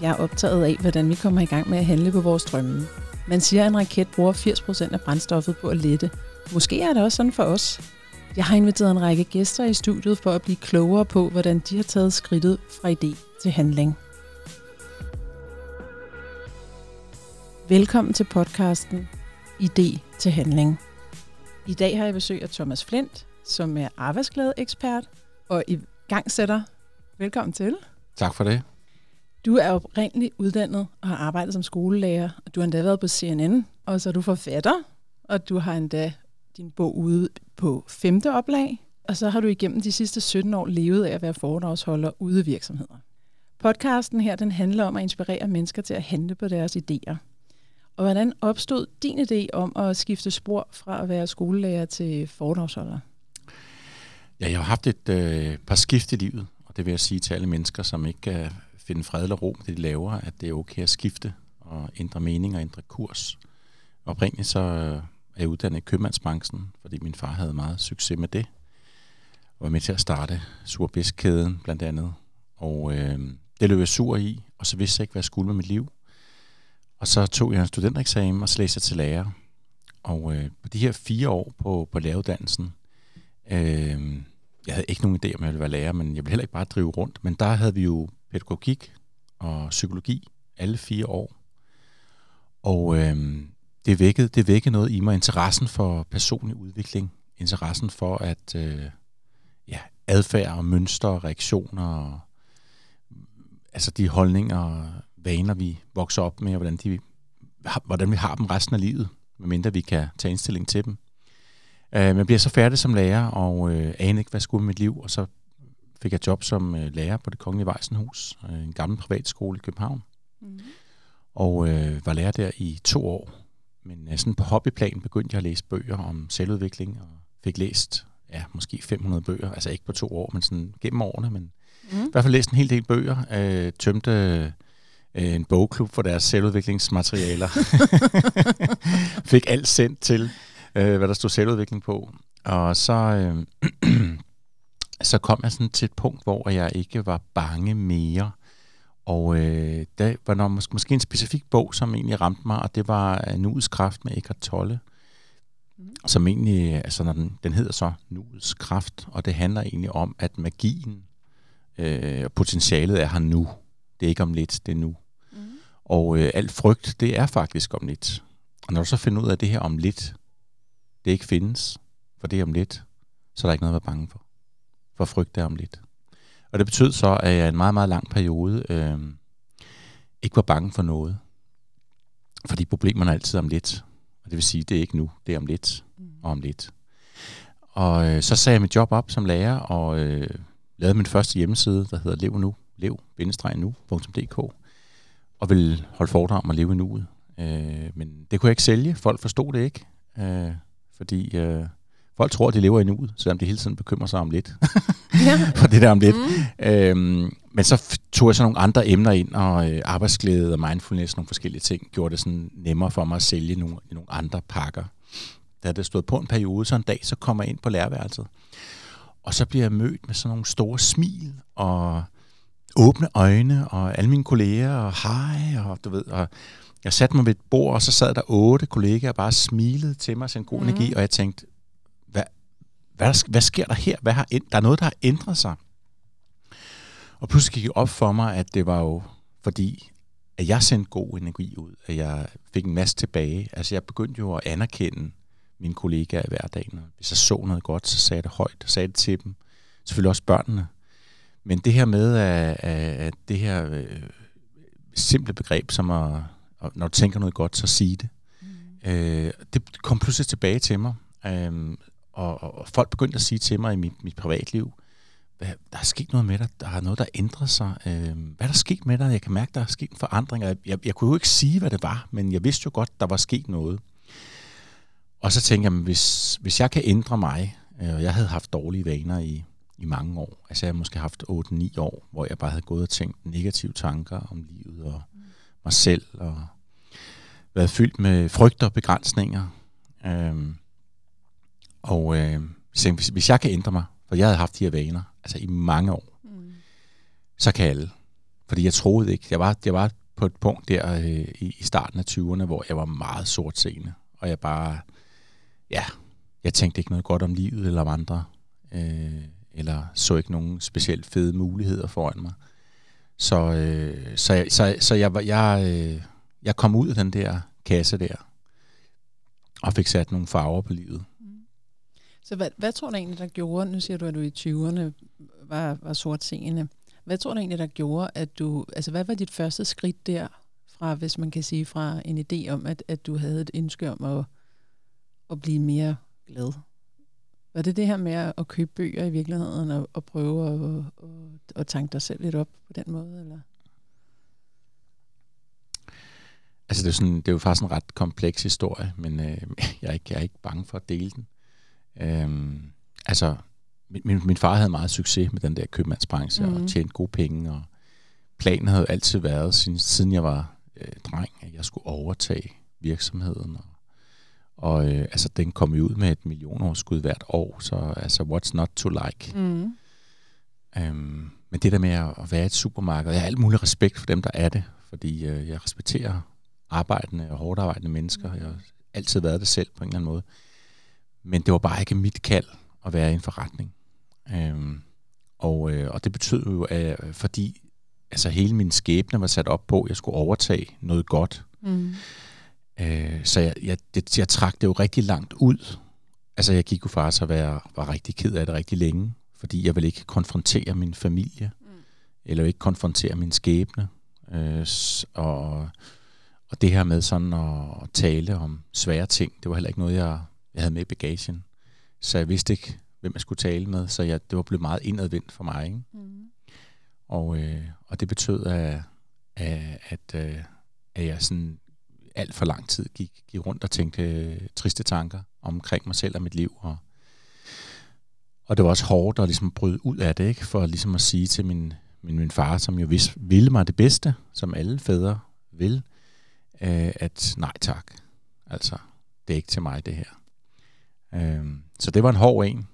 Jeg er optaget af, hvordan vi kommer i gang med at handle på vores drømme. Man siger, at en raket bruger 80% af brændstoffet på at lette. Måske er det også sådan for os. Jeg har inviteret en række gæster i studiet for at blive klogere på, hvordan de har taget skridtet fra idé til handling. Velkommen til podcasten Idé til handling. I dag har jeg besøg af Thomas Flint, som er arbejdsglæde ekspert og i gangsætter. Velkommen til. Tak for det. Du er oprindeligt uddannet og har arbejdet som skolelærer, og du har endda været på CNN, og så er du forfatter, og du har endda din bog ude på femte oplag, og så har du igennem de sidste 17 år levet af at være foredragsholder ude i virksomheder. Podcasten her, den handler om at inspirere mennesker til at handle på deres idéer. Og hvordan opstod din idé om at skifte spor fra at være skolelærer til foredragsholder? Ja, jeg har haft et øh, par skift i livet, og det vil jeg sige til alle mennesker, som ikke øh, finde fred eller ro med det, de laver, at det er okay at skifte og ændre mening og ændre kurs. Oprindeligt så øh, er jeg uddannet i købmandsbranchen, fordi min far havde meget succes med det. Og var med til at starte Surbiskkæden blandt andet. Og øh, det løb jeg sur i, og så vidste jeg ikke, hvad jeg skulle med mit liv. Og så tog jeg en studentereksamen, og så læste jeg til lærer. Og øh, på de her fire år på, på læreruddannelsen, øh, jeg havde ikke nogen idé om, jeg ville være lærer, men jeg ville heller ikke bare drive rundt. Men der havde vi jo pædagogik og psykologi alle fire år. Og øh, det, vækkede, det vækkede noget i mig, interessen for personlig udvikling, interessen for at øh, ja, adfærd og mønstre og reaktioner, og, mm, altså de holdninger og vaner, vi vokser op med, og hvordan, de, hvordan vi har dem resten af livet, medmindre vi kan tage indstilling til dem. Øh, man bliver så færdig som lærer, og øh, aner ikke, hvad skulle med mit liv, og så fik jeg job som øh, lærer på det Kongelige Vejsenhus, øh, en gammel privatskole i København. Mm. Og øh, var lærer der i to år. Men øh, sådan på hobbyplan begyndte jeg at læse bøger om selvudvikling, og fik læst ja, måske 500 bøger, altså ikke på to år, men sådan gennem årene, men mm. i hvert fald læst en hel del bøger, øh, tømte øh, en bogklub for deres selvudviklingsmaterialer. fik alt sendt til, øh, hvad der stod selvudvikling på. Og så, øh, så kom jeg sådan til et punkt, hvor jeg ikke var bange mere. Og øh, der var der måske, måske en specifik bog, som egentlig ramte mig, og det var Nuets Kraft med Eckhart Tolle. Mm. Som egentlig, altså når den, den hedder så Nuets Kraft, og det handler egentlig om, at magien øh, og potentialet er her nu. Det er ikke om lidt, det er nu. Mm. Og øh, alt frygt, det er faktisk om lidt. Og når du så finder ud af, at det her om lidt, det ikke findes, for det er om lidt, så er der ikke noget at være bange for for frygt der om lidt. Og det betød så, at jeg en meget, meget lang periode øh, ikke var bange for noget. Fordi problemerne er altid om lidt. Og det vil sige, det er ikke nu, det er om lidt mm. og om lidt. Og øh, så sagde jeg mit job op som lærer, og øh, lavede min første hjemmeside, der hedder lev nu, lev-nu.dk, og ville holde foredrag om at leve i nuet. Øh, men det kunne jeg ikke sælge. Folk forstod det ikke, øh, fordi øh, Folk tror, at de lever i nuet, selvom de hele tiden bekymrer sig om lidt. ja. For det der om lidt. Mm. Øhm, men så tog jeg så nogle andre emner ind, og øh, arbejdsglæde og mindfulness, nogle forskellige ting, gjorde det sådan nemmere for mig at sælge nogle, nogle andre pakker. Da det stod på en periode, så en dag, så kommer jeg ind på lærerværelset. Og så bliver jeg mødt med sådan nogle store smil, og åbne øjne, og alle mine kolleger, og hej, og du ved, og jeg satte mig ved et bord, og så sad der otte kollegaer og bare smilede til mig, sendte god mm. energi, og jeg tænkte, hvad, hvad sker der her? Hvad har, der er noget, der har ændret sig. Og pludselig gik det op for mig, at det var jo fordi, at jeg sendte god energi ud, at jeg fik en masse tilbage. Altså jeg begyndte jo at anerkende mine kollegaer i hverdagen. Hvis jeg så noget godt, så sagde jeg det højt, sagde det til dem. Selvfølgelig også børnene. Men det her med, at, at det her øh, simple begreb, som at, at når du tænker noget godt, så sige det. Mm. Øh, det kom pludselig tilbage til mig. Øh, og, og, og folk begyndte at sige til mig i mit, mit privatliv, hvad, der er sket noget med dig, der er noget, der ændrer sig. Øh, hvad er der sket med dig? Jeg kan mærke, der er sket en forandring. Jeg, jeg, jeg kunne jo ikke sige, hvad det var, men jeg vidste jo godt, der var sket noget. Og så tænkte jeg, hvis, hvis jeg kan ændre mig, øh, og jeg havde haft dårlige vaner i, i mange år, altså jeg havde måske haft 8-9 år, hvor jeg bare havde gået og tænkt negative tanker om livet og mig selv, og været fyldt med frygt og begrænsninger. Øh, og øh, hvis, hvis jeg kan ændre mig, for jeg havde haft de her vaner, altså i mange år, mm. så kan alle. fordi jeg troede ikke. Jeg var, jeg var på et punkt der øh, i, i starten af 20'erne, hvor jeg var meget sortseende. Og jeg bare, ja, jeg tænkte ikke noget godt om livet eller om andre. Øh, eller så ikke nogen specielt fede muligheder foran mig. Så, øh, så, jeg, så, så jeg, jeg, øh, jeg kom ud af den der kasse der, og fik sat nogle farver på livet. Så hvad, hvad tror du egentlig, der gjorde, nu siger du, at du i 20'erne var, var sortseende. Hvad tror du egentlig, der gjorde, at du, altså hvad var dit første skridt der, fra, hvis man kan sige, fra en idé om, at, at du havde et ønske om at, at blive mere glad? Var det det her med at købe bøger i virkeligheden, og, og prøve at, at, at tanke dig selv lidt op på den måde, eller? Altså det er, sådan, det er jo faktisk en ret kompleks historie, men øh, jeg, er ikke, jeg er ikke bange for at dele den. Øhm, altså, min, min far havde meget succes med den der købmandsbranche mm. og mhm. tjente gode penge, og planen havde altid været, siden, siden jeg var øh, dreng, at jeg skulle overtage virksomheden. Og, og øh, altså, den kom jo ud med et millionoverskud hvert år, så altså, what's not to like? Mm. Øhm, men det der med at være et supermarked, jeg har alt mulig respekt for dem, der er det, fordi øh, jeg respekterer arbejdende og hårdt arbejdende mennesker. Jeg har altid været det selv på en eller anden måde. Men det var bare ikke mit kald at være i en forretning. Øhm, og, øh, og det betød jo, at fordi altså hele min skæbne var sat op på, at jeg skulle overtage noget godt. Mm. Øh, så jeg, jeg, det, jeg trak det jo rigtig langt ud. Altså jeg gik jo faktisk at være var rigtig ked af det rigtig længe, fordi jeg ville ikke konfrontere min familie, mm. eller ikke konfrontere min skæbne. Øh, og, og det her med sådan at tale om svære ting, det var heller ikke noget, jeg, jeg havde med i bagagen. Så jeg vidste ikke, hvem jeg skulle tale med, så jeg, det var blevet meget indadvendt for mig. Ikke? Mm. Og, øh, og det betød, at, at, at, øh, at jeg sådan alt for lang tid gik, gik rundt og tænkte øh, triste tanker omkring mig selv og mit liv. Og, og det var også hårdt at ligesom bryde ud af det, ikke? for ligesom at sige til min, min, min far, som jo vis, ville mig det bedste, som alle fædre vil, øh, at nej tak, altså det er ikke til mig det her. Øh, så det var en hård en,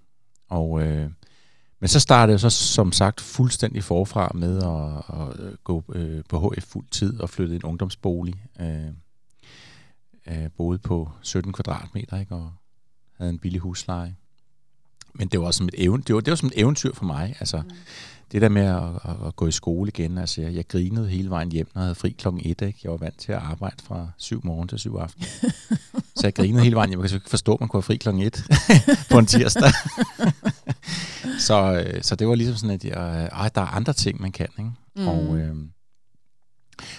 og, øh, men så startede jeg så som sagt fuldstændig forfra med at, at gå øh, på HF fuld tid og flytte en ungdomsbolig. Øh, øh, boede på 17 kvadratmeter ikke, og havde en billig husleje. Men det var også som et eventyr, det var, det var som et eventyr for mig. Altså, mm. Det der med at, at, at gå i skole igen, altså jeg, jeg grinede hele vejen hjem, når jeg havde fri klokken 1. Ikke? Jeg var vant til at arbejde fra 7 morgen til 7 aften. så jeg grinede hele vejen. Jeg kan ikke forstå, at man kunne have fri klokken 1 på en tirsdag. så, øh, så det var ligesom sådan, at jeg, ej, der er andre ting, man kan. Ikke? Mm. Og, øh,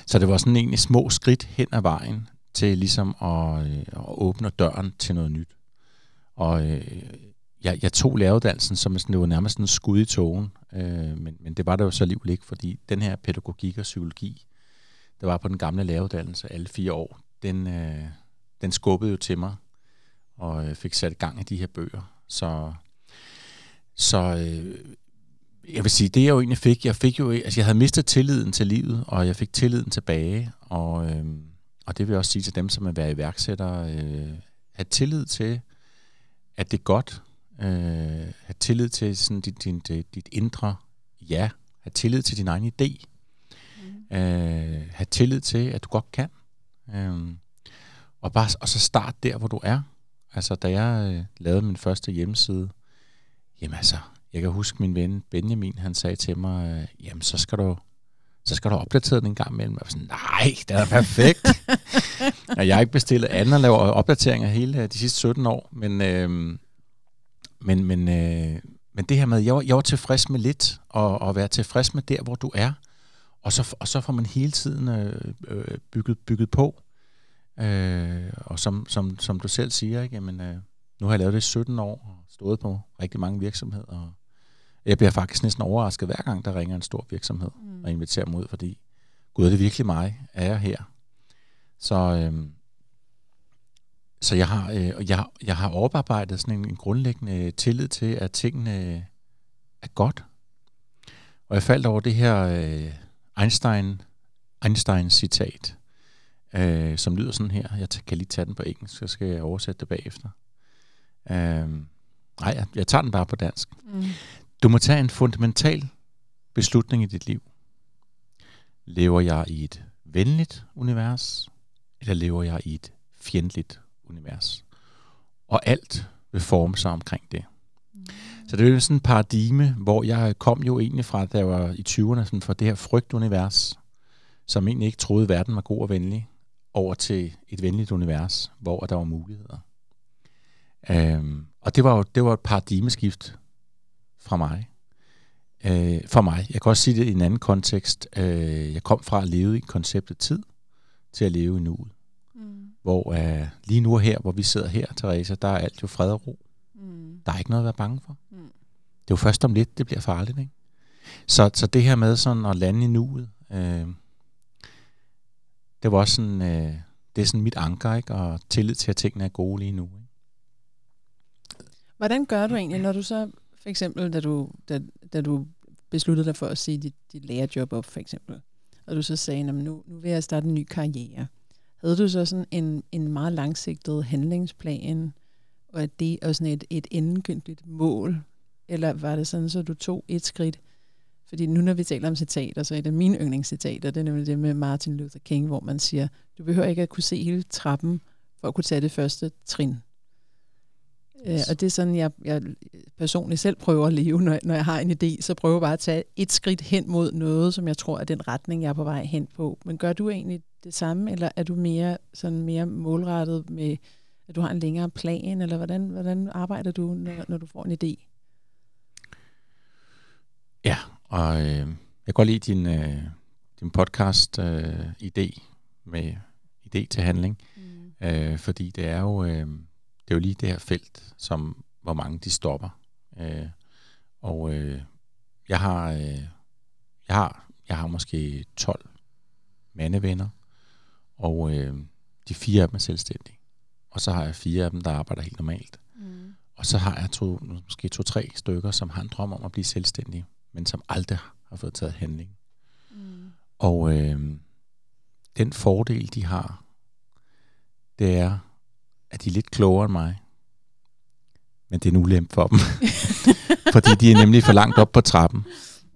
så det var sådan egentlig små skridt hen ad vejen til ligesom at, øh, at åbne døren til noget nyt. Og øh, jeg, jeg tog læreruddannelsen, som sådan, det var nærmest en skud i togen, øh, men, men det var der jo så alligevel ikke, fordi den her pædagogik og psykologi, der var på den gamle læreruddannelse alle fire år, den, øh, den skubbede jo til mig, og øh, fik sat i gang af de her bøger. Så, så øh, jeg vil sige, det jeg jo egentlig fik, jeg fik jo, altså jeg havde mistet tilliden til livet, og jeg fik tilliden tilbage, og, øh, og det vil jeg også sige til dem, som er være iværksættere, øh, have tillid til, at det er godt, øh, have tillid til sådan dit, dit, dit indre ja, have tillid til din egen idé, mm. øh, have tillid til, at du godt kan, øh, og, bare, og så start der, hvor du er. Altså, da jeg øh, lavede min første hjemmeside, jamen altså, jeg kan huske min ven Benjamin, han sagde til mig, øh, jamen så skal du så skal du opdatere den en gang imellem. Jeg var sådan, nej, det er perfekt. og jeg har ikke bestillet anden og laver opdateringer hele de sidste 17 år, men, øh, men, men, øh, men det her med, jeg var, jeg var tilfreds med lidt, og, og være tilfreds med der, hvor du er, og så, og så får man hele tiden øh, øh, bygget, bygget på. Øh, og som, som, som du selv siger, ikke, jamen, øh, nu har jeg lavet det i 17 år, og stået på rigtig mange virksomheder, og jeg bliver faktisk næsten overrasket hver gang, der ringer en stor virksomhed mm. og inviterer mig ud, fordi gud, er det virkelig mig? Er jeg her? Så, øh, så jeg har, øh, jeg, jeg har oparbejdet sådan en, en grundlæggende tillid til, at tingene er godt. Og jeg faldt over det her øh, Einstein, Einstein citat, øh, som lyder sådan her. Jeg kan lige tage den på engelsk, så skal jeg oversætte det bagefter. Øh, nej, jeg, jeg tager den bare på dansk. Mm. Du må tage en fundamental beslutning i dit liv. Lever jeg i et venligt univers, eller lever jeg i et fjendtligt univers? Og alt vil forme sig omkring det. Mm. Så det er jo sådan en paradigme, hvor jeg kom jo egentlig fra, da jeg var i 20'erne, sådan fra det her frygtunivers, som egentlig ikke troede, verden var god og venlig, over til et venligt univers, hvor der var muligheder. Øhm, og det var jo det var et paradigmeskift fra mig. Øh, for mig. Jeg kan også sige det i en anden kontekst. Øh, jeg kom fra at leve i konceptet tid, til at leve i nuet. Mm. Hvor øh, lige nu her, hvor vi sidder her, Teresa, der er alt jo fred og ro. Mm. Der er ikke noget at være bange for. Mm. Det er jo først om lidt, det bliver farligt. Ikke? Så, så det her med sådan at lande i nuet, øh, det var også sådan, øh, det er sådan mit anker, ikke? og tillid til, at tingene er gode lige nu. Ikke? Hvordan gør du egentlig, når du så, for eksempel, da du, da, da du besluttede dig for at sige dit, dit lærerjob op, for eksempel, og du så sagde, nu, nu vil jeg starte en ny karriere. Havde du så sådan en, en meget langsigtet handlingsplan, og at det er sådan et, et endegyldigt mål, eller var det sådan, så du tog et skridt? Fordi nu når vi taler om citater, så er det mine yndlingscitater, det er nemlig det med Martin Luther King, hvor man siger, du behøver ikke at kunne se hele trappen, for at kunne tage det første trin. Øh, yes. og det er sådan, jeg, jeg personligt selv prøver at leve, når, når jeg har en idé, så prøver jeg bare at tage et skridt hen mod noget, som jeg tror er den retning, jeg er på vej hen på. Men gør du egentlig det samme, eller er du mere, sådan mere målrettet med, at du har en længere plan, eller hvordan, hvordan arbejder du, når, når du får en idé? Ja, og øh, jeg kan godt lide din, øh, din podcast-idé øh, med idé til handling, mm. øh, fordi det er jo... Øh, det er jo lige det her felt, som hvor mange de stopper. Øh, og øh, jeg har øh, jeg har jeg har måske 12 mandevenner, og øh, de fire af dem er selvstændige. Og så har jeg fire af dem, der arbejder helt normalt. Mm. Og så har jeg to, måske to-tre stykker, som har en drøm om at blive selvstændige, men som aldrig har fået taget handling. Mm. Og øh, den fordel, de har, det er, at de er lidt klogere end mig. Men det er en ulempe for dem. fordi de er nemlig for langt op på trappen.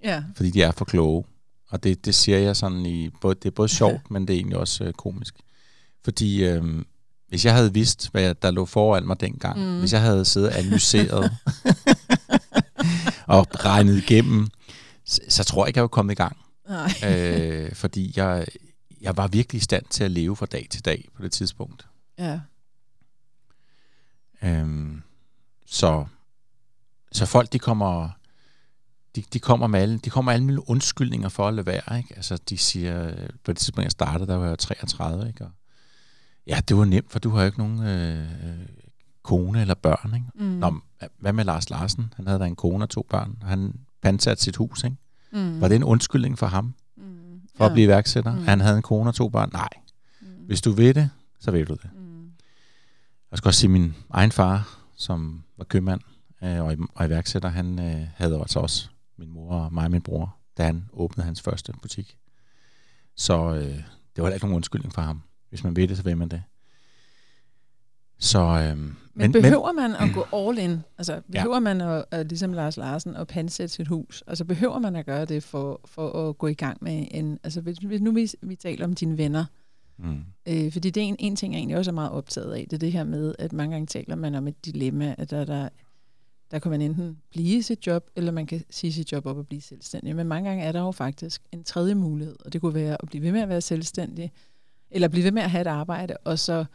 Ja. Fordi de er for kloge. Og det, det siger jeg sådan i... Både, det er både sjovt, ja. men det er egentlig også øh, komisk. Fordi øh, hvis jeg havde vidst, hvad der lå foran mig dengang, mm. hvis jeg havde siddet og analyseret og regnet igennem, så, så tror jeg ikke, jeg var kommet i gang. Nej. øh, fordi jeg, jeg var virkelig i stand til at leve fra dag til dag på det tidspunkt. Ja. Øhm, så, så folk, de kommer, de, de kommer med alle, de kommer alle mulige undskyldninger for at lade være, ikke? Altså, de siger, på det tidspunkt, jeg startede, der var jeg 33, ikke? Og, ja, det var nemt, for du har jo ikke nogen øh, kone eller børn, ikke? Mm. Nå, hvad med Lars Larsen? Han havde da en kone og to børn, han pansatte sit hus, ikke? Mm. Var det en undskyldning for ham? Mm. For ja. at blive iværksætter? Mm. Han havde en kone og to børn? Nej. Mm. Hvis du ved det, så ved du det. Jeg skal også sige, min egen far, som var købmand øh, og, og iværksætter, han øh, havde altså også min mor og mig og min bror, da han åbnede hans første butik. Så øh, det var da ikke nogen undskyldning for ham. Hvis man ved det, så ved man det. Så, øh, men, men behøver man at gå all in? Altså behøver ja. man at, at, ligesom Lars Larsen, at pansætte sit hus? Altså behøver man at gøre det for, for at gå i gang med en... Altså hvis, hvis nu vi, vi taler om dine venner, Mm. Øh, fordi det er en, en ting, jeg egentlig også er meget optaget af, det er det her med, at mange gange taler man om et dilemma, at der, der, der kan man enten blive sit job, eller man kan sige sit job op og blive selvstændig. Men mange gange er der jo faktisk en tredje mulighed, og det kunne være at blive ved med at være selvstændig, eller blive ved med at have et arbejde, og så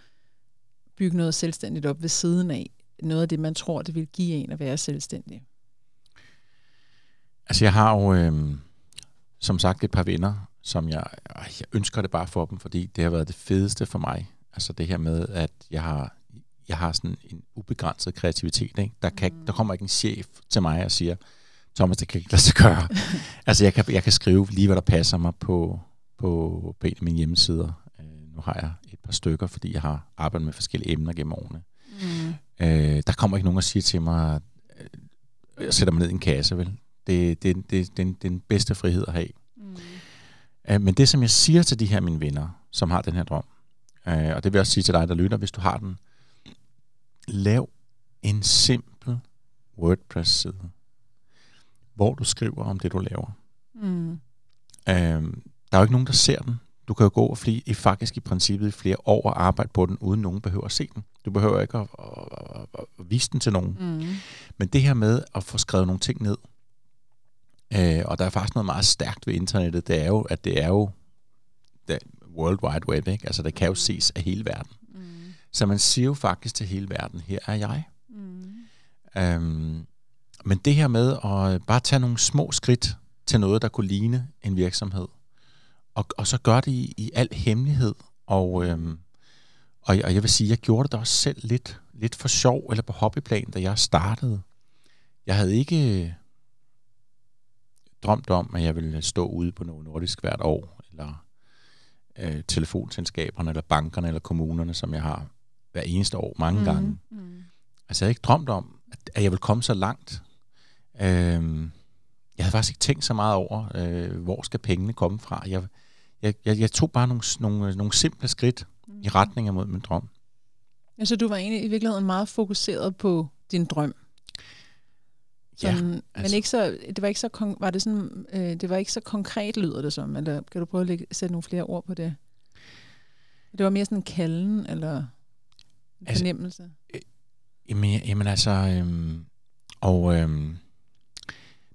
bygge noget selvstændigt op ved siden af. Noget af det, man tror, det vil give en at være selvstændig. Altså jeg har jo, øh, som sagt, et par venner, som jeg, jeg ønsker det bare for dem, fordi det har været det fedeste for mig. Altså det her med, at jeg har, jeg har sådan en ubegrænset kreativitet. Ikke? Der, kan, mm. der kommer ikke en chef til mig og siger, Thomas, det kan ikke lade sig gøre. altså jeg kan, jeg kan skrive lige, hvad der passer mig på, på, på en af mine hjemmesider. Nu har jeg et par stykker, fordi jeg har arbejdet med forskellige emner gennem årene. Mm. Uh, der kommer ikke nogen og siger til mig, uh, jeg sætter mig ned i en kasse, vel? Det, det, det, det, det er den bedste frihed at have. Øh, men det, som jeg siger til de her mine venner, som har den her drøm, øh, og det vil jeg også sige til dig, der lytter, hvis du har den, lav en simpel WordPress-side, hvor du skriver om det, du laver. Mm. Øh, der er jo ikke nogen, der ser den. Du kan jo gå og fly, i faktisk i princippet i flere år og arbejde på den, uden nogen behøver at se den. Du behøver ikke at, at, at, at, at vise den til nogen. Mm. Men det her med at få skrevet nogle ting ned, øh, og der er faktisk noget meget stærkt ved internettet, det er jo, at det er jo det World Wide Web, ikke? Altså, det kan jo ses af hele verden. Mm. Så man siger jo faktisk til hele verden, her er jeg. Mm. Øhm, men det her med at bare tage nogle små skridt til noget, der kunne ligne en virksomhed, og, og så gøre det i, i al hemmelighed, og, øhm, og, og jeg vil sige, jeg gjorde det også selv lidt, lidt for sjov, eller på hobbyplan, da jeg startede. Jeg havde ikke drømt om, at jeg ville stå ude på noget nordisk hvert år, eller øh, telefonselskaberne, eller bankerne, eller kommunerne, som jeg har hver eneste år, mange mm. gange. Mm. Altså, jeg havde ikke drømt om, at, at jeg ville komme så langt. Øhm, jeg havde faktisk ikke tænkt så meget over, øh, hvor skal pengene komme fra. Jeg, jeg, jeg, jeg tog bare nogle, nogle, nogle simple skridt Mm. i retning af mod min drøm. Altså, du var egentlig i virkeligheden meget fokuseret på din drøm. Ja, Sådan, altså. Men ikke så, det var ikke så, var det sådan, øh, det var ikke så konkret, lyder det som. Eller kan du prøve at lægge, sætte nogle flere ord på det? Det var mere sådan en kalden, eller en Altså, fornemmelse? Jamen, ja- jamen altså, øhm, og øhm,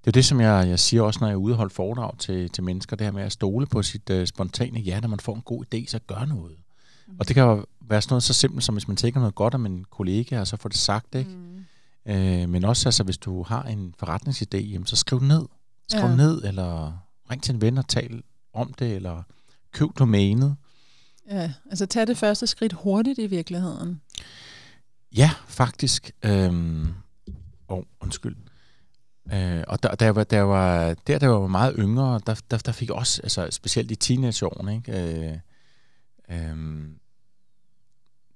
det er det, som jeg, jeg siger også, når jeg er ude og holde foredrag til, til mennesker, det her med at stole på sit øh, spontane ja, når man får en god idé, så gør noget. Mm. Og det kan jo være sådan noget så simpelt, som hvis man tænker noget godt om en kollega, og så får det sagt, ikke? Mm. Øh, men også altså, hvis du har en forretningsidé, jamen, så skriv ned. Skriv Ja. ned, eller ring til en ven og tal om det, eller køb domænet. Ja, altså tag det første skridt hurtigt i virkeligheden. Ja, faktisk. Øhm, oh, undskyld. Øh, og der, der, var, der, var, der, der var meget yngre, der, der, der fik også, altså specielt i teenageårene, ikke? Øh, øhm,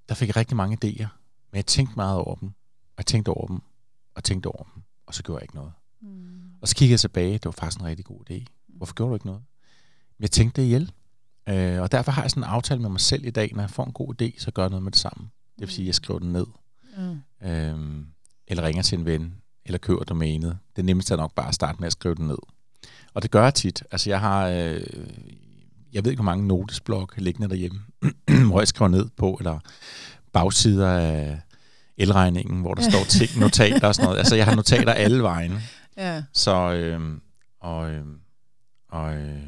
der fik jeg rigtig mange idéer. Men jeg tænkte meget over dem. Og jeg tænkte over dem. Og tænkte over dem. Og så gjorde jeg ikke noget. Mm. Og så kiggede jeg tilbage, det var faktisk en rigtig god idé. Hvorfor gjorde du ikke noget? Men jeg tænkte det ihjel. Øh, og derfor har jeg sådan en aftale med mig selv i dag, når jeg får en god idé, så gør jeg noget med det samme. Det vil sige, at jeg skriver den ned. Ja. Øhm, eller ringer til en ven, eller køber domænet. Det nemmeste er nok bare at starte med at skrive den ned. Og det gør jeg tit. Altså jeg har, øh, jeg ved ikke hvor mange notesblok liggende derhjemme, hvor jeg skriver ned på, eller bagsider af elregningen, hvor der står ting, notater og sådan noget. Altså jeg har notater alle vejen. ja. Så, øh, og, øh, og, øh,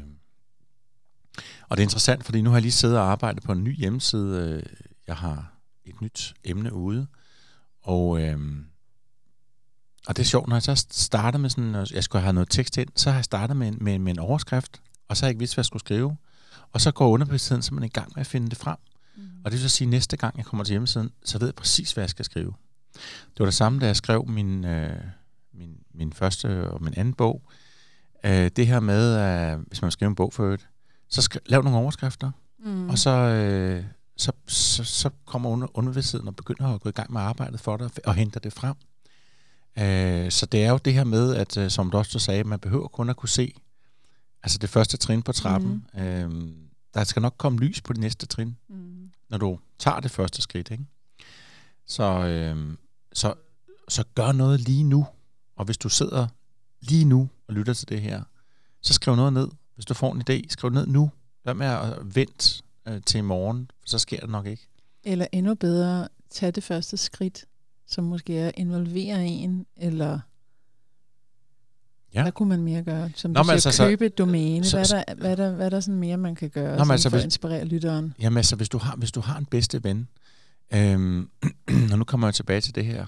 og det er interessant, fordi nu har jeg lige siddet og arbejdet på en ny hjemmeside. Øh, Jeg har et nyt emne ude, og, øh, og det er sjovt, når jeg så starter med sådan, at jeg skulle have noget tekst ind, så har jeg startet med en, med, med en overskrift, og så har jeg ikke vidst, hvad jeg skulle skrive. Og så går underbevidstheden simpelthen i gang med at finde det frem. Mm. Og det vil så sige, at næste gang jeg kommer til hjemmesiden, så ved jeg præcis, hvad jeg skal skrive. Det var det samme, da jeg skrev min, øh, min, min første og min anden bog. Øh, det her med, at hvis man skriver en bog for øvrigt, så skri- lav nogle overskrifter, Mm. og så, øh, så, så, så kommer under, underbevidstheden og begynder at gå i gang med arbejdet for dig og, og henter det frem. Øh, så det er jo det her med, at øh, som du også sagde, man behøver kun at kunne se altså det første trin på trappen. Mm. Øh, der skal nok komme lys på det næste trin Mm. når du tager det første skridt. Ikke? Så, øh, så, så gør noget lige nu. Og hvis du sidder lige nu og lytter til det her, så skriv noget ned. Hvis du får en idé, skriv ned nu. Hvad med at vente øh, til i morgen, for så sker det nok ikke. Eller endnu bedre, tag det første skridt, som måske er at involvere en, eller Ja. hvad kunne man mere gøre? Som Nå, du siger, altså, så- købe et domæne. så- hvad, er der, hvad, er der, hvad er der sådan mere, man kan gøre Nå, altså, for hvis- at inspirere lytteren? Jamen altså, hvis du har, hvis du har en bedste ven, øhm, og nu kommer jeg tilbage til det her,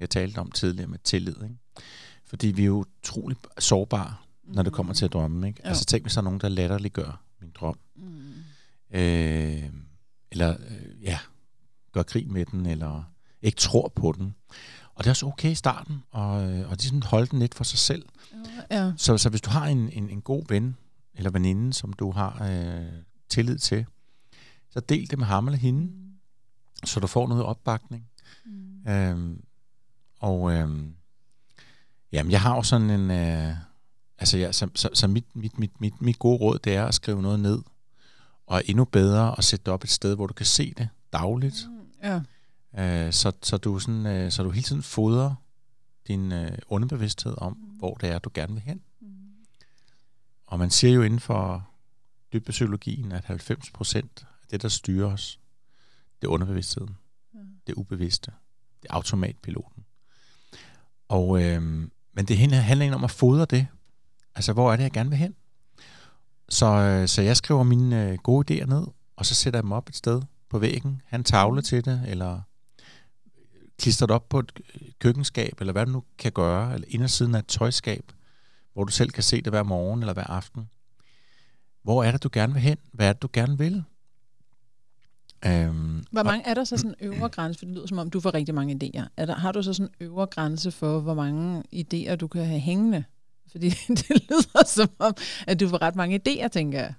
jeg talte om tidligere med tillid, ikke? fordi vi er jo utrolig sårbare, når det kommer til at drømme. Ikke? Jo. Altså tænk, hvis der er nogen, der latterliggør min drøm. Mm. øh, eller øh, ja, gør krig med den, eller ikke tror på den. Og det er også okay i starten, og, øh, og ligesom holde den lidt for sig selv. Ja. Så, så hvis du har en, en, en god ven eller veninde, som du har øh, tillid til, så del det med ham eller hende, Mm. så du får noget opbakning. Mm. Øhm, og øhm, jamen, jeg har jo sådan en... Øh, altså, ja, så, så, så mit, mit, mit, mit, mit gode råd, det er at skrive noget ned. Og endnu bedre at sætte det op et sted, hvor du kan se det dagligt. Ja. Øh, så, så, du sådan, øh, så du hele tiden fodrer din øh, underbevidsthed om, Mm. hvor det er, du gerne vil hen. Mm. Og man siger jo inden for dybdepsykologien, at 90 procent af det, der styrer os, det er underbevidstheden. Ja. Det er ubevidste. Det er automatpiloten. Og, øh, men det handler ikke om at fodre det. Altså, hvor er det, jeg gerne vil hen? Så, øh, så jeg skriver mine øh, gode idéer ned, og så sætter jeg dem op et sted på væggen. Han tavle til det, eller klister det op på et køkkenskab, eller hvad du nu kan gøre, eller indersiden af et tøjskab, hvor du selv kan se det hver morgen eller hver aften. Hvor er det, du gerne vil hen? Hvad er det, du gerne vil? Øhm, hvor mange er der så sådan en øvre grænse? For det lyder som om, du får rigtig mange idéer. Er der, har du så sådan en øvre grænse for, hvor mange idéer du kan have hængende? Fordi det lyder som om, at du får ret mange idéer, tænker jeg.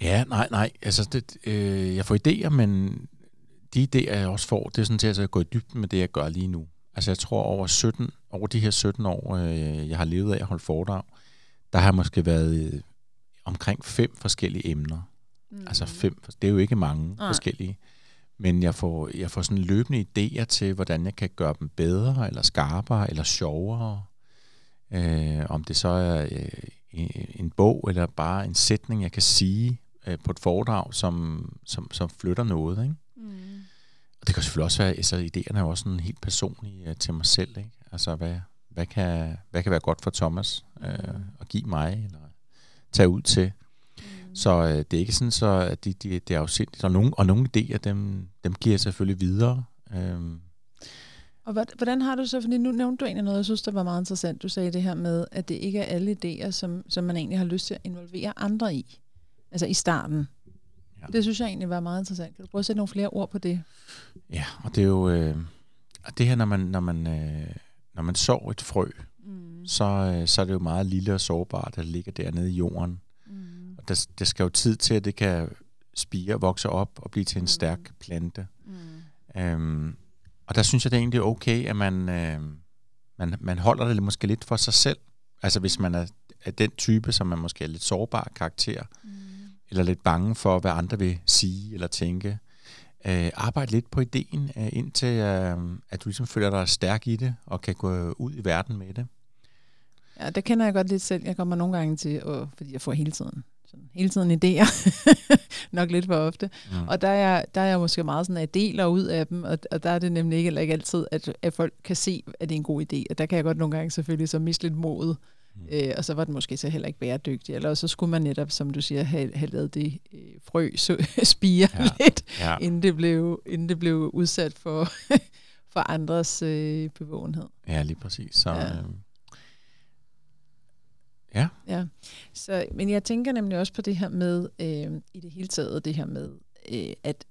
Ja, nej, nej. Altså, det, øh, jeg får idéer, men de idéer, jeg også får, det er sådan til at gå i dybden med det, jeg gør lige nu. Altså, jeg tror over 17, over de her 17 år, øh, jeg har levet af at holde foredrag, der har måske været øh, omkring fem forskellige emner. Mm. Altså fem, det er jo ikke mange Nej. forskellige. Men jeg får, jeg får sådan løbende idéer til, hvordan jeg kan gøre dem bedre, eller skarpere, eller sjovere. Øh, om det så er øh, en bog, eller bare en sætning, jeg kan sige øh, på et foredrag, som, som, som flytter noget. Ikke? Mm. Det kan selvfølgelig også være, altså idéerne er jo også sådan helt personlige øh, til mig selv. Ikke? Altså, hvad, hvad, kan, hvad kan være godt for Thomas øh, mm. at give mig, eller tage ud til. Så øh, det er ikke sådan, så at de, de, det er afsindigt. Og nogle, og nogle idéer, dem, dem giver jeg selvfølgelig videre. Øhm. Og hvordan har du så, fordi nu nævnte du egentlig noget, jeg synes, der var meget interessant. Du sagde det her med, at det ikke er alle idéer, som, som man egentlig har lyst til at involvere andre i. Altså i starten. Ja. Det synes jeg egentlig var meget interessant. Kan du prøve at sætte nogle flere ord på det? Ja, og det er jo... Øh, det her, når man, når man, øh, når man sår et frø, mm. så, øh, så er det jo meget lille og sårbart, det ligger dernede i jorden der, der skal jo tid til, at det kan spire, vokse op og blive til en mm. stærk plante. Mm. Øhm, og der synes jeg, det er egentlig okay, at man, øh, man, man holder det måske lidt for sig selv. Altså hvis man er, er den type, som man måske er lidt sårbar karakter, mm. Eller lidt bange for, hvad andre vil sige eller tænke. Øh, arbejde lidt på ideen, øh, indtil øh, at du ligesom føler dig stærk i det, og kan gå ud i verden med det. Ja, det kender jeg godt lidt selv. Jeg kommer nogle gange til, og, fordi jeg får hele tiden sådan hele tiden idéer, nok lidt for ofte. Mm. Og der er, der er jeg måske meget sådan, at jeg deler ud af dem, og, og der er det nemlig ikke, ikke altid, at, at folk kan se, at det er en god idé. Og der kan jeg godt nogle gange selvfølgelig så miste lidt modet. Øh, og så var det måske så heller ikke bæredygtigt. Eller så skulle man netop, som du siger, have, have lavet det øh, frø så, spire ja. lidt, ja. Inden, det blev, inden det blev udsat for, for andres øh, bevågenhed. Ja, lige præcis. Så, ja. øh, Ja. ja. Så, men jeg tænker nemlig også på det her med, øh, i det hele taget, det her med, øh, at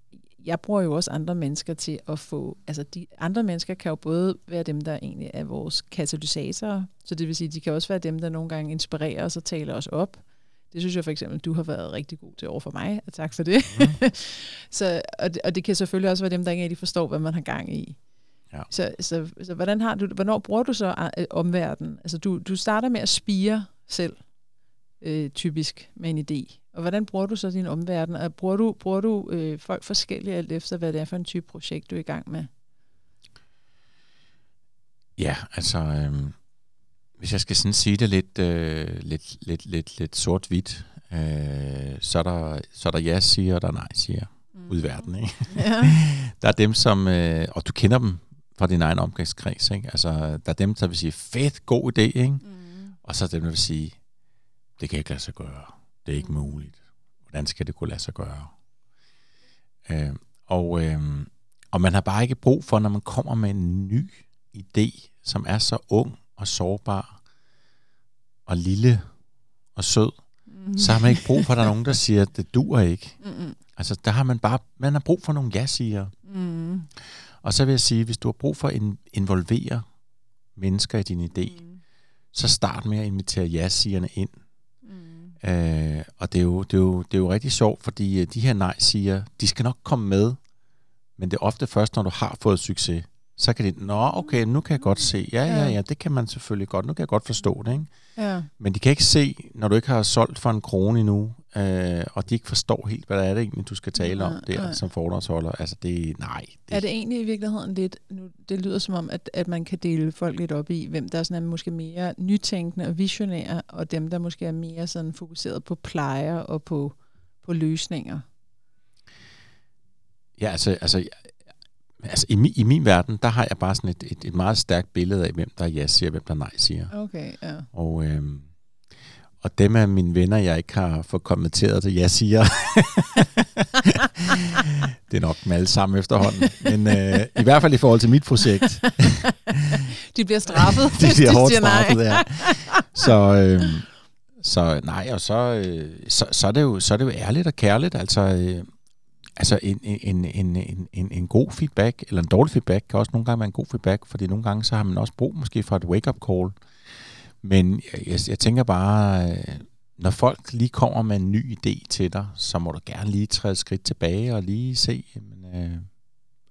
jeg bruger jo også andre mennesker til at få, altså de andre mennesker kan jo både være dem, der egentlig er vores katalysatorer, så det vil sige, de kan også være dem, der nogle gange inspirerer os og taler os op. Det synes jeg for eksempel, du har været rigtig god til over for mig, og tak for det. Mm. så, og, det og det kan selvfølgelig også være dem, der ikke rigtig forstår, hvad man har gang i. Ja. Så, så, så hvordan har du, hvornår bruger du så øh, omverdenen? Altså du, du starter med at spire selv, øh, typisk med en idé. Og hvordan bruger du så din omverden? Og bruger du, bruger du øh, folk forskelligt alt efter, hvad det er for en type projekt, du er i gang med? Ja, altså, øh, hvis jeg skal sådan sige det lidt, øh, lidt, lidt, lidt, lidt sort-hvidt, øh, så, er der, så er der ja-siger, og der er nej-siger mm. ud i verden. Ikke? Ja. der er dem, som, øh, og du kender dem fra din egen omgangskreds, ikke? Altså, der er dem, der vil sige, fedt, god idé, ikke? Mm. Og så dem, der vil sige, det kan ikke lade sig gøre. Det er ikke muligt. Hvordan skal det kunne lade sig gøre? Øh, og, øh, og man har bare ikke brug for, når man kommer med en ny idé, som er så ung og sårbar og lille og sød, mm. så har man ikke brug for, at der er nogen, der siger, at det dur ikke. Mm. Altså, der har man bare, man har brug for nogle ja-siger. Mm. Og så vil jeg sige, hvis du har brug for at involvere mennesker i din idé, mm så start med at invitere ja-sigerne ind. Øh, og det er, jo, det, er jo, det er jo rigtig sjovt, fordi øh, de her nej-siger, de skal nok komme med, men det er ofte først, når du har fået succes, så kan de, nå okay, nu kan jeg godt se, ja, ja, ja, det kan man selvfølgelig godt, nu kan jeg godt forstå det, ikke? Ja. Men de kan ikke se, når du ikke har solgt for en krone endnu, øh, og de ikke forstår helt, hvad der er det egentlig, du skal tale om Nej, der nej. som foredragsholder. Altså det, nej. Er det egentlig i virkeligheden lidt, nu, det lyder som om, at, at man kan dele folk lidt op i, hvem der er sådan er måske mere nytænkende og visionære, og dem, der måske er mere sådan fokuseret på plejer og på, på løsninger. Ja, altså, altså, altså i, min, i min verden, der har jeg bare sådan et, et, et meget stærkt billede af, hvem der ja siger, og hvem der nej siger. Okay, ja. Og, øhm, og dem af mine venner, jeg ikke har fået kommenteret til, jeg siger, det er nok dem alle sammen efterhånden. Men øh, i hvert fald i forhold til mit projekt, De bliver straffet, det hvis bliver de hårdt siger nej. straffet, ja. Så, øhm, så nej, og så, øh, så, så, er det jo, så er det jo ærligt og kærligt. Altså, øh, altså en, en, en, en, en, en god feedback, eller en dårlig feedback, kan også nogle gange være en god feedback, fordi nogle gange så har man også brug måske for et wake-up call. Men jeg, jeg, jeg tænker bare, øh, når folk lige kommer med en ny idé til dig, så må du gerne lige træde et skridt tilbage og lige se, jamen, øh,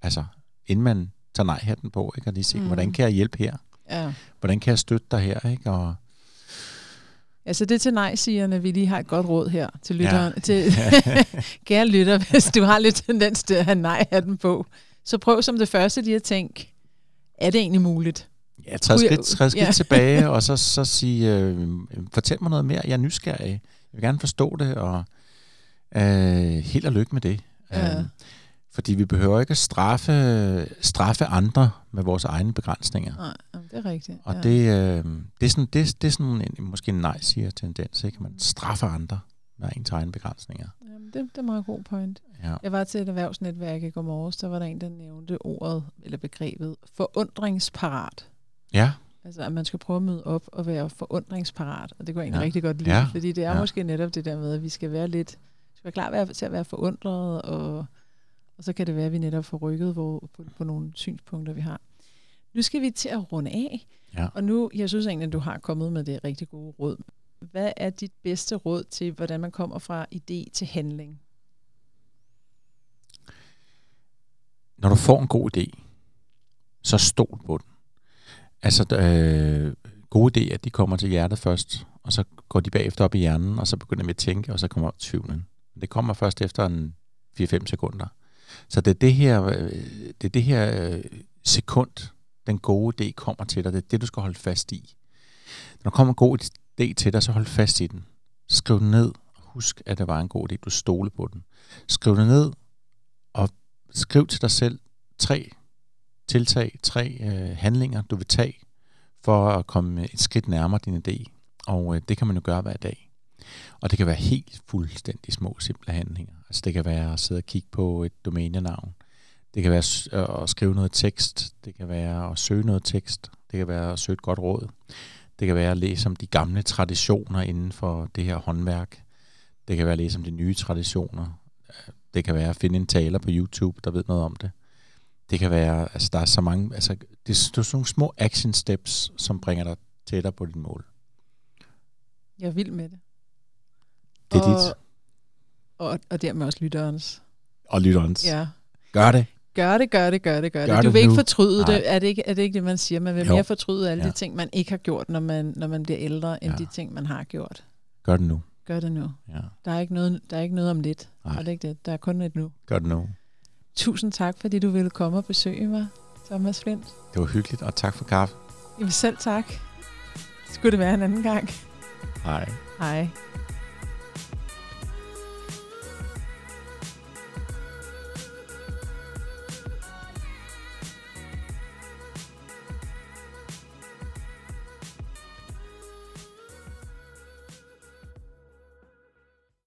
altså, inden man tager nej-hatten på, ikke? og lige se, Mm. mm. hvordan kan jeg hjælpe her? Ja. Hvordan kan jeg støtte dig her? Ikke? Og, Altså det er til nej-sigerne, vi lige har et godt råd her til lytteren. Ja. Til, kære lytter, hvis du har lidt tendens til at have nej-hatten på, så prøv som det første lige at tænke, er det egentlig muligt? Ja, træd skridt, træd skridt ja. tilbage, og så, så sige, øh, fortæl mig noget mere, jeg er nysgerrig. Jeg vil gerne forstå det, og øh, held og lykke med det. Ja. Øh, fordi vi behøver ikke at straffe, straffe andre med vores egne begrænsninger. Nej, det er rigtigt. Og ja. det, øh, det er sådan, det, det er sådan en, måske en nej-siger-tendens, ikke? Man straffer andre med ens egne begrænsninger. Jamen, det, det er meget god point. Ja. Jeg var til et erhvervsnetværk i går morges, der var der en, der nævnte ordet, eller begrebet, forundringsparat. Ja, Altså, at man skal prøve at møde op og være forundringsparat. Og det kunne jeg egentlig Ja. rigtig godt lide, Ja. fordi det er Ja. måske netop det der med, at vi skal være lidt, skal være klar til at være forundret, og, og så kan det være, at vi netop får rykket hvor, på, på nogle synspunkter, vi har. Nu skal vi til at runde af, ja. og nu, jeg synes egentlig, at du har kommet med det rigtig gode råd. Hvad er dit bedste råd til, hvordan man kommer fra idé til handling? Når du får en god idé, så stol på den. Altså, øh, gode idéer, de kommer til hjertet først, og så går de bagefter op i hjernen, og så begynder vi at tænke, og så kommer tvivlen. Det kommer først efter en 4-5 sekunder. Så det er det her, øh, det er det her øh, sekund, den gode idé kommer til dig. Det er det, du skal holde fast i. Når der kommer en god idé til dig, så hold fast i den. Skriv den ned. Husk, at det var en god idé. Du stole på den. Skriv det ned, og skriv til dig selv tre tiltag, tre øh, handlinger, du vil tage for at komme et skridt nærmere din idé. Og øh, det kan man jo gøre hver dag. Og det kan være helt fuldstændig små, simple handlinger. Altså det kan være at sidde og kigge på et domænenavn. Det kan være øh, at skrive noget tekst. Det kan være at søge noget tekst. Det kan være at søge et godt råd. Det kan være at læse om de gamle traditioner inden for det her håndværk. Det kan være at læse om de nye traditioner. Det kan være at finde en taler på YouTube, der ved noget om det. Det kan være, altså der er så mange, altså det, er- sådan nogle små action steps, som bringer dig tættere på dit mål. Jeg er vild med det. Det er og, dit. Og, og dermed også lytterens. Og lytterens. Ja. Gør det. Gør det, gør det, gør det, gør, Gør det. Du det vil ikke fortryde Nej. det. Er det, ikke, er det ikke det, man siger? Man vil Jo. mere fortryde alle Ja. de ting, man ikke har gjort, når man, når man bliver ældre, end Ja. de ting, man har gjort. Gør det nu. Gør det nu. Ja. Der er ikke noget, der er ikke noget om lidt. Nej. Er det ikke det? Der er kun et nu. Gør det nu. Tusind tak, fordi du ville komme og besøge mig, Thomas Flint. Det var hyggeligt, og tak for kaffe. Jamen selv tak. Skulle det være en anden gang. Hej. Hej.